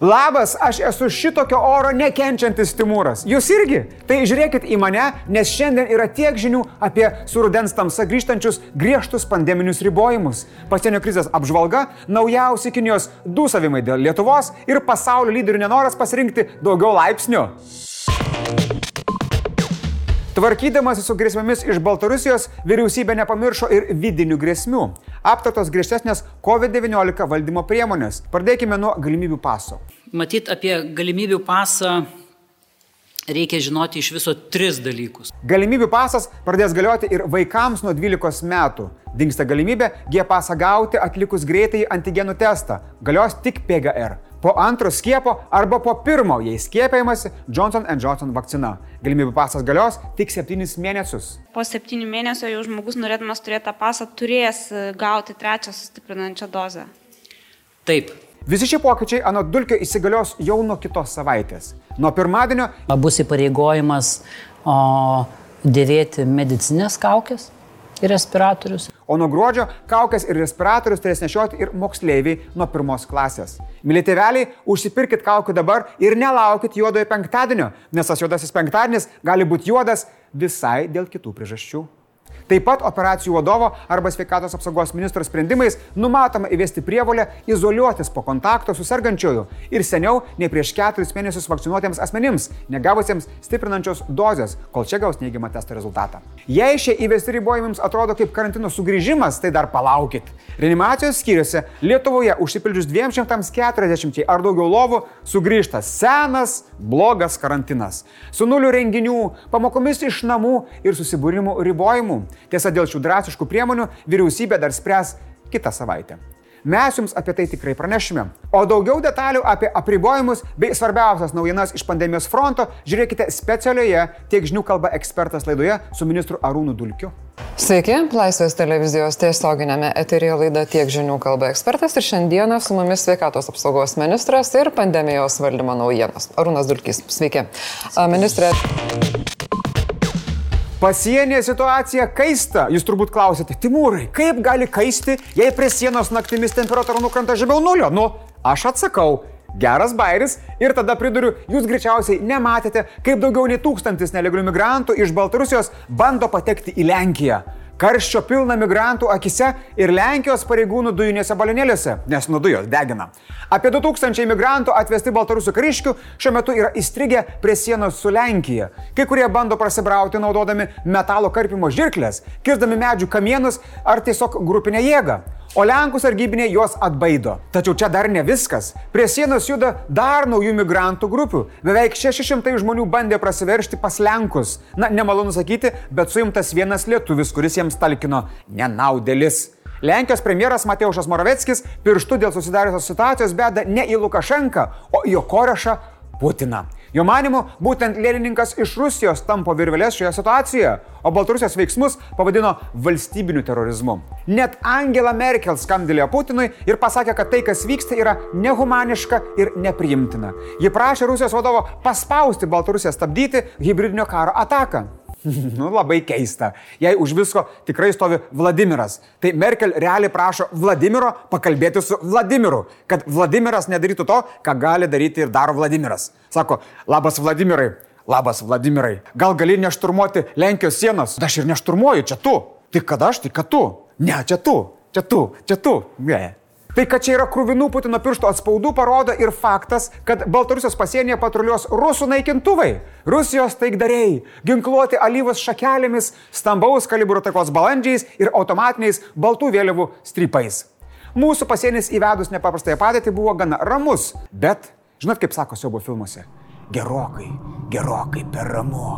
Labas, aš esu šitokio oro nekenčiantis Timūras. Jūs irgi? Tai žiūrėkit į mane, nes šiandien yra tiek žinių apie surudens tamsa grįžtančius griežtus pandeminius ribojimus. Pasienio krizės apžvalga, naujausi Kinijos dūsavimai dėl Lietuvos ir pasaulio lyderių nenoras pasirinkti daugiau laipsnių. Tvarkydamasi su grėsmėmis iš Baltarusijos, vyriausybė nepamiršo ir vidinių grėsmių. Aptartos griežtesnės COVID-19 valdymo priemonės. Pradėkime nuo galimybių paso. Matyt, apie galimybių pasą reikia žinoti iš viso tris dalykus. Galimybių pasas pradės galioti ir vaikams nuo 12 metų. Dingsta galimybė G pasą gauti atlikus greitai antigenų testą. Galios tik PGR po antro skiepo arba po pirmo, jei skiepėjimasi Johnson Johnson vakcina. Galimybių pasas galios tik 7 mėnesius. Po 7 mėnesių jau žmogus norėdamas turėti tą pasą turės e, gauti trečią sustiprinančią dozę. Taip. Visi šie pokyčiai anot dulkio įsigalios jau nuo kitos savaitės. Nuo pirmadienio bus įpareigojimas o, dėvėti medicinės kaukės ir respiratorius. O nuo gruodžio kaukės ir respiratorius turės nešioti ir moksleiviai nuo pirmos klasės. Mili tėveliai, užsipirkit kaukių dabar ir nelaukit juodojo penktadienio, nes tas juodasis penktadienis gali būti juodas visai dėl kitų priežasčių. Taip pat operacijų vadovo arba sveikatos apsaugos ministro sprendimais numatoma įvesti prievolę izoliuotis po kontakto su sergančioju ir seniau nei prieš keturis mėnesius vakcinuotiems asmenims, negavusiems stiprinančios dozės, kol čia gaus neigiamą testo rezultatą. Jei šie įvesti ribojimams atrodo kaip karantino sugrįžimas, tai dar palaukit. Reanimacijos skyriuose Lietuvoje užsipildžius 240 ar daugiau lovų sugrįžta senas, blogas karantinas. Su nuliu renginių, pamokomis iš namų ir susibūrimų ribojimų. Tiesa, dėl šių drastiškų priemonių vyriausybė dar spręs kitą savaitę. Mes jums apie tai tikrai pranešime. O daugiau detalių apie apribojimus bei svarbiausias naujienas iš pandemijos fronto žiūrėkite specialioje tiek žinių kalba ekspertas laidoje su ministru Arūnu Dulkiu. Sveiki, Laisvės televizijos tiesioginėme eterija laida tiek žinių kalba ekspertas ir šiandieną su mumis sveikatos apsaugos ministras ir pandemijos valdymo naujienos. Arūnas Dulkis, sveiki. Ministrė. Pasienyje situacija kaista. Jūs turbūt klausėte, Timūrai, kaip gali kaisti, jei prie sienos naktimis temperatūra nukrenta žemiau nulio? Nu, aš atsakau, geras bairis ir tada priduriu, jūs greičiausiai nematėte, kaip daugiau nei tūkstantis nelegalių migrantų iš Baltarusijos bando patekti į Lenkiją karščio pilna migrantų akise ir Lenkijos pareigūnų dujinėse balionėliuose, nes nuo dujos degina. Apie 2000 migrantų atvesti baltarusių kariškių šiuo metu yra įstrigę prie sienos su Lenkija. Kai kurie bando prasibrauti naudodami metalo karpimo žirklės, kirzdami medžių kamienus ar tiesiog grupinę jėgą o Lenkų sargybiniai juos atbaido. Tačiau čia dar ne viskas. Prie sienos juda dar naujų migrantų grupių. Beveik 600 žmonių bandė prasiveršti pas Lenkus. Na, nemalonu sakyti, bet suimtas vienas lietuvis, kuris jiems talkino nenaudėlis. Lenkijos premjeras Mateušas Moraveckis pirštų dėl susidariusios situacijos beda ne į Lukašenką, o į jo korešą Putiną. Jo manimu, būtent lėlininkas iš Rusijos tampo virvelės šioje situacijoje, o Baltarusijos veiksmus pavadino valstybiniu terorizmu. Net Angela Merkel skambdėlė Putinui ir pasakė, kad tai, kas vyksta, yra nehumaniška ir nepriimtina. Ji prašė Rusijos vadovo paspausti Baltarusiją stabdyti hybridinio karo ataką. nu, labai keista. Jei už visko tikrai stovi Vladimiras, tai Merkel realiai prašo Vladimiro pakalbėti su Vladimiru, kad Vladimiras nedarytų to, ką gali daryti ir daro Vladimiras. Sako, labas Vladimirai, labas Vladimirai, gal gali nešturmuoti Lenkijos sienos? Aš ir nešturmuoju, čia tu. Tai kada aš, tai kad tu. Ne, čia tu, čia tu, čia tu. Ne. Tai, kad čia yra krūvinų Putino piršto atspaudų, parodo ir faktas, kad Baltarusijos pasienyje patruliuos rusų naikintuvai, Rusijos taikdariai, ginkluoti alyvos šakelėmis, stambaus kalibro takos balandžiais ir automatiniais baltų vėliavų strypais. Mūsų pasienis įvedus nepaprastąją padėtį buvo gana ramus, bet, žinot kaip sako siaubo filmuose, gerokai, gerokai per ramu.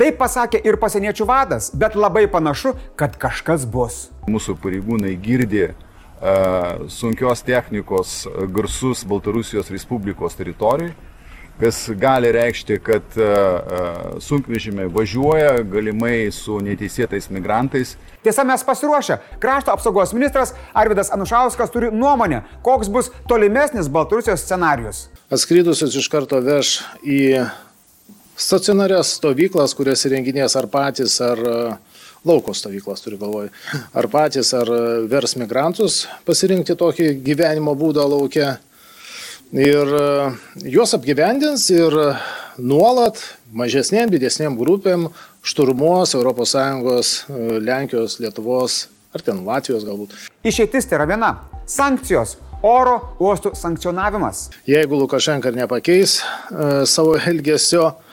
Taip pasakė ir pasieniečių vadas, bet labai panašu, kad kažkas bus. Mūsų pareigūnai girdė sunkios technikos garsus Baltarusijos Respublikos teritorijai, kas gali reikšti, kad sunkvežimiai važiuoja galimai su neteisėtais migrantais. Tiesa, mes pasiruošę. Krašto apsaugos ministras Arvidas Anušauskas turi nuomonę, koks bus tolimesnis Baltarusijos scenarius. Atskridusius iš karto veš į stacionarias stovyklas, kurias įrenginės ar patys, ar lauko stovyklas turiu galvoj. Ar patys, ar vers migrantus pasirinkti tokį gyvenimo būdą laukia. Ir e, juos apgyvendins ir nuolat mažesnėm, didesnėm grupėm šturmuos ES, e, Lenkijos, Lietuvos ar ten Latvijos galbūt. Išeitis tai yra viena - sankcijos. Oro uostų sankcionavimas. Jeigu Lukašenka nepakeis e, savo elgesio, e,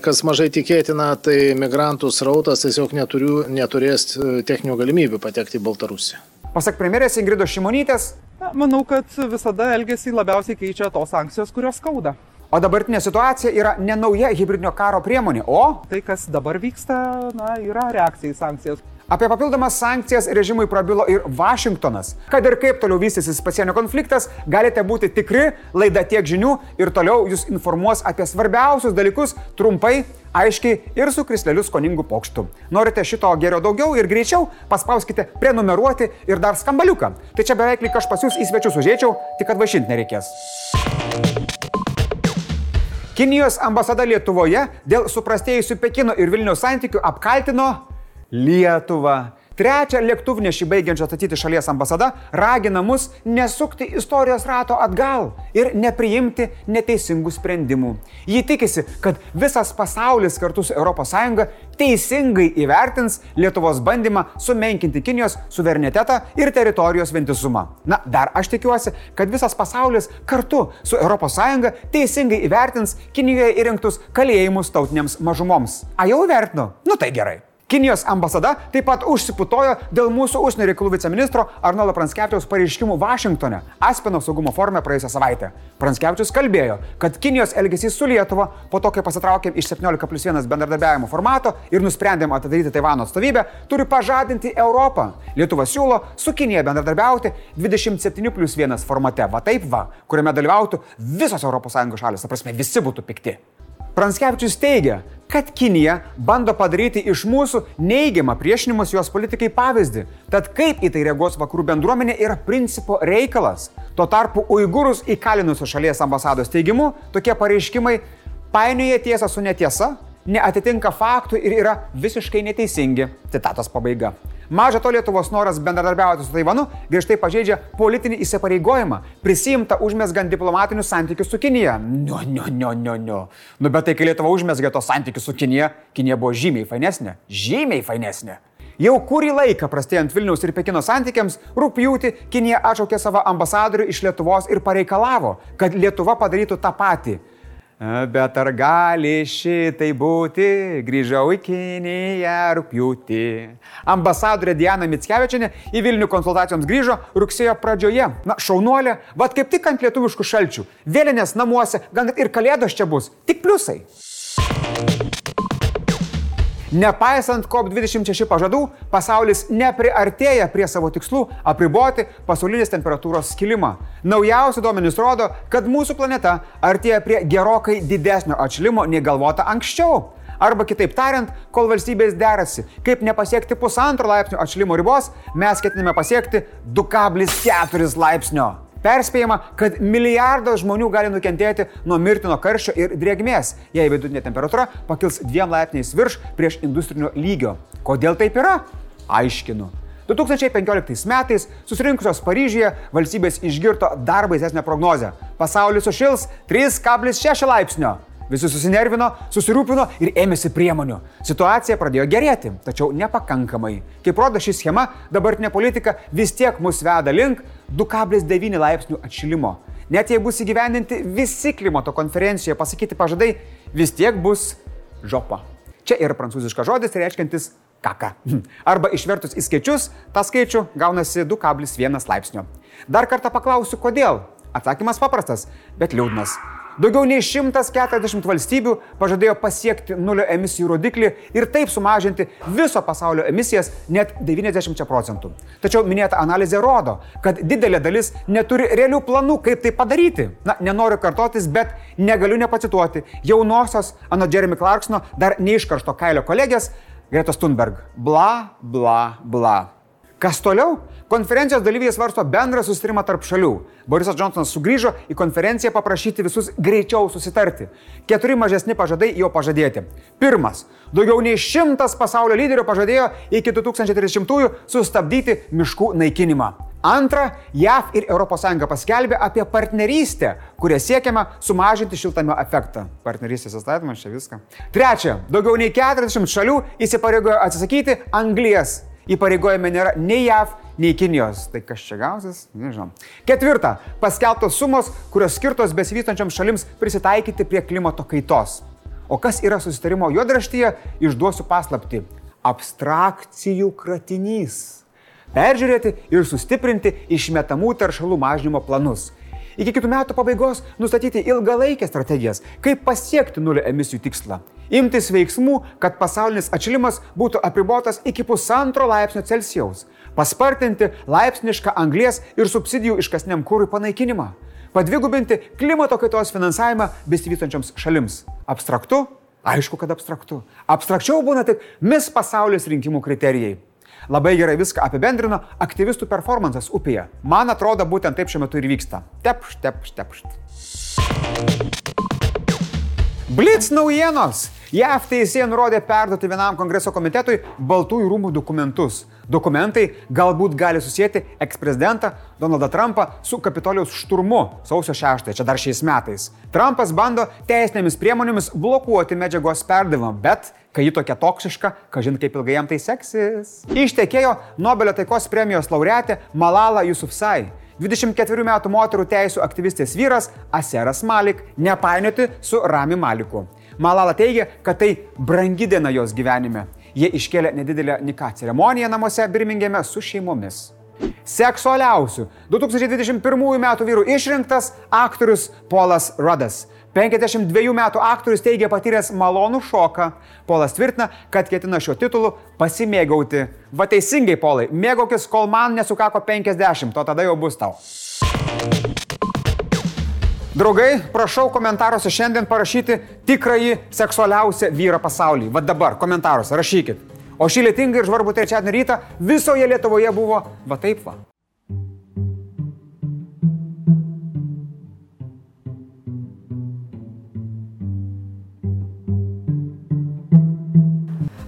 kas mažai tikėtina, tai migrantų srautas tiesiog neturiu, neturės e, techninių galimybių patekti į Baltarusiją. Pasak premjerės Ingridos Šimonytės, Na, manau, kad visada elgesį labiausiai keičia tos sankcijos, kurios skauda. o dabartinė situacija yra ne nauja hybridinio karo priemonė, o Tai, kas dabar vyksta, na, yra reakcija į sankcijas. Apie papildomas sankcijas režimui prabilo ir Vašingtonas. Kad ir kaip toliau vystysis pasienio konfliktas, galite būti tikri, laida tiek žinių ir toliau jūs informuos apie svarbiausius dalykus trumpai, aiškiai ir su krisleliu skoningu pokštu. Norite šito geriau daugiau ir greičiau, paspauskite prenumeruoti ir dar skambaliuką. Tai čia beveik lyg aš pas jūs į svečius užėčiau, tik kad vašinti nereikės. Kinijos ambasada Lietuvoje dėl suprastėjusių Pekino ir Vilniaus santykių apkaltino Lietuvą. Trečia lėktuvnešį baigiančia statyti šalies ambasada ragina mus nesukti istorijos rato atgal ir nepriimti neteisingų sprendimų. Ji tikisi, kad visas pasaulis kartu su ES teisingai įvertins Lietuvos bandymą sumenkinti Kinijos suverenitetą ir teritorijos vientisumą. Na, dar aš tikiuosi, kad visas pasaulis kartu su ES teisingai įvertins Kinijoje įrengtus kalėjimus tautinėms mažumoms. A jau įvertino? Nu tai gerai. Kinijos ambasada taip pat užsiputojo dėl mūsų užsienio reikalų viceministro Arnolo Pranskevičiaus pareiškimų Vašingtone Aspeno saugumo forume praėjusią savaitę. Pranskevičius kalbėjo, kad Kinijos elgesys su Lietuva po to, kai pasitraukėm iš 17 plus 1 bendradarbiavimo formato ir nusprendėm atidaryti Taivano atstovybę, turi pažadinti Europą. Lietuva siūlo su Kinija bendradarbiauti 27 plus 1 formate, va taip va, kuriame dalyvautų visos ES šalis, ta prasme visi būtų pikti. Pranskevičius teigia, kad Kinija bando padaryti iš mūsų neigiamą priešinimus jos politikai pavyzdį. Tad kaip į tai reaguos vakarų bendruomenė yra principo reikalas. Tuo tarpu uigūrus įkalinusios šalies ambasados teigimu, tokie pareiškimai painioja tiesą su netiesa, neatitinka faktų ir yra visiškai neteisingi. Citatos pabaiga. Maža to Lietuvos noras bendradarbiauti su Taivanu griežtai pažeidžia politinį įsipareigojimą, prisimta užmesgant diplomatinius santykius su Kinija. Nu, nu, nu, nu, nu. Nu, bet tai, kai Lietuva užmesgė tos santykius su Kinija, Kinija buvo žymiai fainesnė. Žymiai fainesnė. Jau kurį laiką prastėjant Vilniaus ir Pekino santykiams, rūpjūtį Kinija atšaukė savo ambasadorių iš Lietuvos ir pareikalavo, kad Lietuva padarytų tą patį. Bet ar gali šitai būti? Grįžau į Kiniją rūpjūtį. Ambasadorė Diana Mitskevičianė į Vilnių konsultacijoms grįžo rugsėjo pradžioje. Na, šaunuolė, vad kaip tik ant lietuviškų šalčių. Vėlinės namuose, gal net ir kalėdos čia bus. Tik pliusai. Nepaisant COP26 pažadų, pasaulis nepriartėja prie savo tikslų apriboti pasaulinės temperatūros skilimą. Naujausi duomenys rodo, kad mūsų planeta artėja prie gerokai didesnio atšilimo nei galvota anksčiau. Arba kitaip tariant, kol valstybės derasi, kaip nepasiekti pusantro laipsnio atšilimo ribos, mes ketiname pasiekti 2,4 laipsnio. Perspėjama, kad milijardas žmonių gali nukentėti nuo mirtino karščio ir drėgmės, jei vidutinė temperatūra pakils dviem laipsniais virš prieš industrinio lygio. Kodėl taip yra? Aiškinu. 2015 metais susirinkusios Paryžiuje valstybės išgirto dar baisesnę prognozę. Pasaulis sušils 3,6 laipsnio. Visi susinervino, susirūpino ir ėmėsi priemonių. Situacija pradėjo gerėti, tačiau nepakankamai. Kaip rodo ši schema, dabartinė politika vis tiek mus veda link 2,9 laipsnių atšilimo. Net jei bus įgyvendinti visi klimato konferencijoje pasakyti pažadai, vis tiek bus žopa. Čia yra prancūziškas žodis reiškiantis kaka. Arba išvertus į skaičius, tą skaičių gaunasi 2,1 laipsnio. Dar kartą paklausiu, kodėl. Atsakymas paprastas, bet liūdnas. Daugiau nei 140 valstybių pažadėjo pasiekti nulio emisijų rodiklį ir taip sumažinti viso pasaulio emisijas net 90 procentų. Tačiau minėta analizė rodo, kad didelė dalis neturi realių planų, kaip tai padaryti. Na, nenoriu kartotis, bet negaliu nepacituoti jaunosios, anot Jeremy Clarksono, dar neiškaršto kailio kolegės Gretos Thunberg. Bla, bla, bla. Kas toliau? Konferencijos dalyviai svarsto bendrą susitarimą tarp šalių. Borisas Johnsonas sugrįžo į konferenciją paprašyti visus greičiau susitarti. Keturi mažesni pažadai jau pažadėti. Pirmas. Daugiau nei šimtas pasaulio lyderių pažadėjo iki 2030-ųjų sustabdyti miškų naikinimą. Antra, JAV ir ES paskelbė apie partnerystę, kuria siekiama sumažinti šiltame efektą. Partnerystės įstatymas čia viską. Trečia, daugiau nei 40 šalių įsipareigojo atsisakyti anglies. Įpareigojime nėra nei JAV, nei Kinijos. Tai kas čia gausis? Nežinau. Ketvirta, paskelbtos sumos, kurios skirtos besivystančiam šalims prisitaikyti prie klimato kaitos. O kas yra susitarimo juodraštyje, išduosiu paslapti. Abstrakcijų kratinys. Peržiūrėti ir sustiprinti išmetamų teršalų mažinimo planus. Iki kitų metų pabaigos nustatyti ilgalaikės strategijas, kaip pasiekti nulio emisijų tikslą. Imtis veiksmų, kad pasaulinis atšilimas būtų apribotas iki pusantro laipsnio Celsijaus. Paspartinti laipsnišką anglės ir subsidijų iškasniam kūrui panaikinimą. Padvigubinti klimato kaitos finansavimą besivystančioms šalims. Abstraktu? Aišku, kad abstraktu. Abstrakčiau būna tik mis pasaulis rinkimų kriterijai. Labai gerai viską apibendrino aktyvistų performances upėje. Man atrodo, būtent taip šiuo metu ir vyksta. Tepšt, tepšt, tepšt. Blitz naujienos. JAV teisėjai nurodė perduoti vienam kongreso komitetui Baltųjų rūmų dokumentus. Dokumentai galbūt gali susijęti eksprezidentą Donaldą Trumpą su Kapitolijos šturmu sausio 6, čia dar šiais metais. Trumpas bando teisinėmis priemonėmis blokuoti medžiagos perdavimą, bet kai ji tokia toksiška, kažin kaip ilgai jam tai seksis. Ištekėjo Nobelio taikos premijos laureatė Malala Jusufzai. 24 metų moterų teisų aktyvistės vyras Aseras Malik nepainioti su Rami Maliku. Malala teigia, kad tai brangi diena jos gyvenime. Jie iškėlė nedidelę nika ceremoniją namuose Birmingeme su šeimomis. Seksualiausių 2021 m. vyrų išrinktas aktorius Polas Rudas. 52 metų aktorius teigia patyręs malonų šoką. Polas tvirtina, kad ketina šiuo titulu pasimėgauti. Va teisingai, Polai, mėgaukis, kol man nesukako 50, o tada jau bus tau. Draugai, prašau komentaruose šiandien parašyti tikrąjį seksualiausią vyrą pasaulyje. Va dabar komentaruose rašykit. O šį lietingą ir žvarbų trečiadienį rytą visoje Lietuvoje buvo va taip va.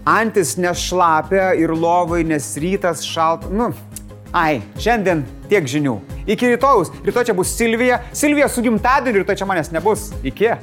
Antis nešlapia ir lovai, nes rytas šalt. Nu, ai, šiandien tiek žinių. Iki rytojus. Rytoj čia bus Silvija. Silvija su gimtadieniu, rytoj čia manęs nebus. Iki.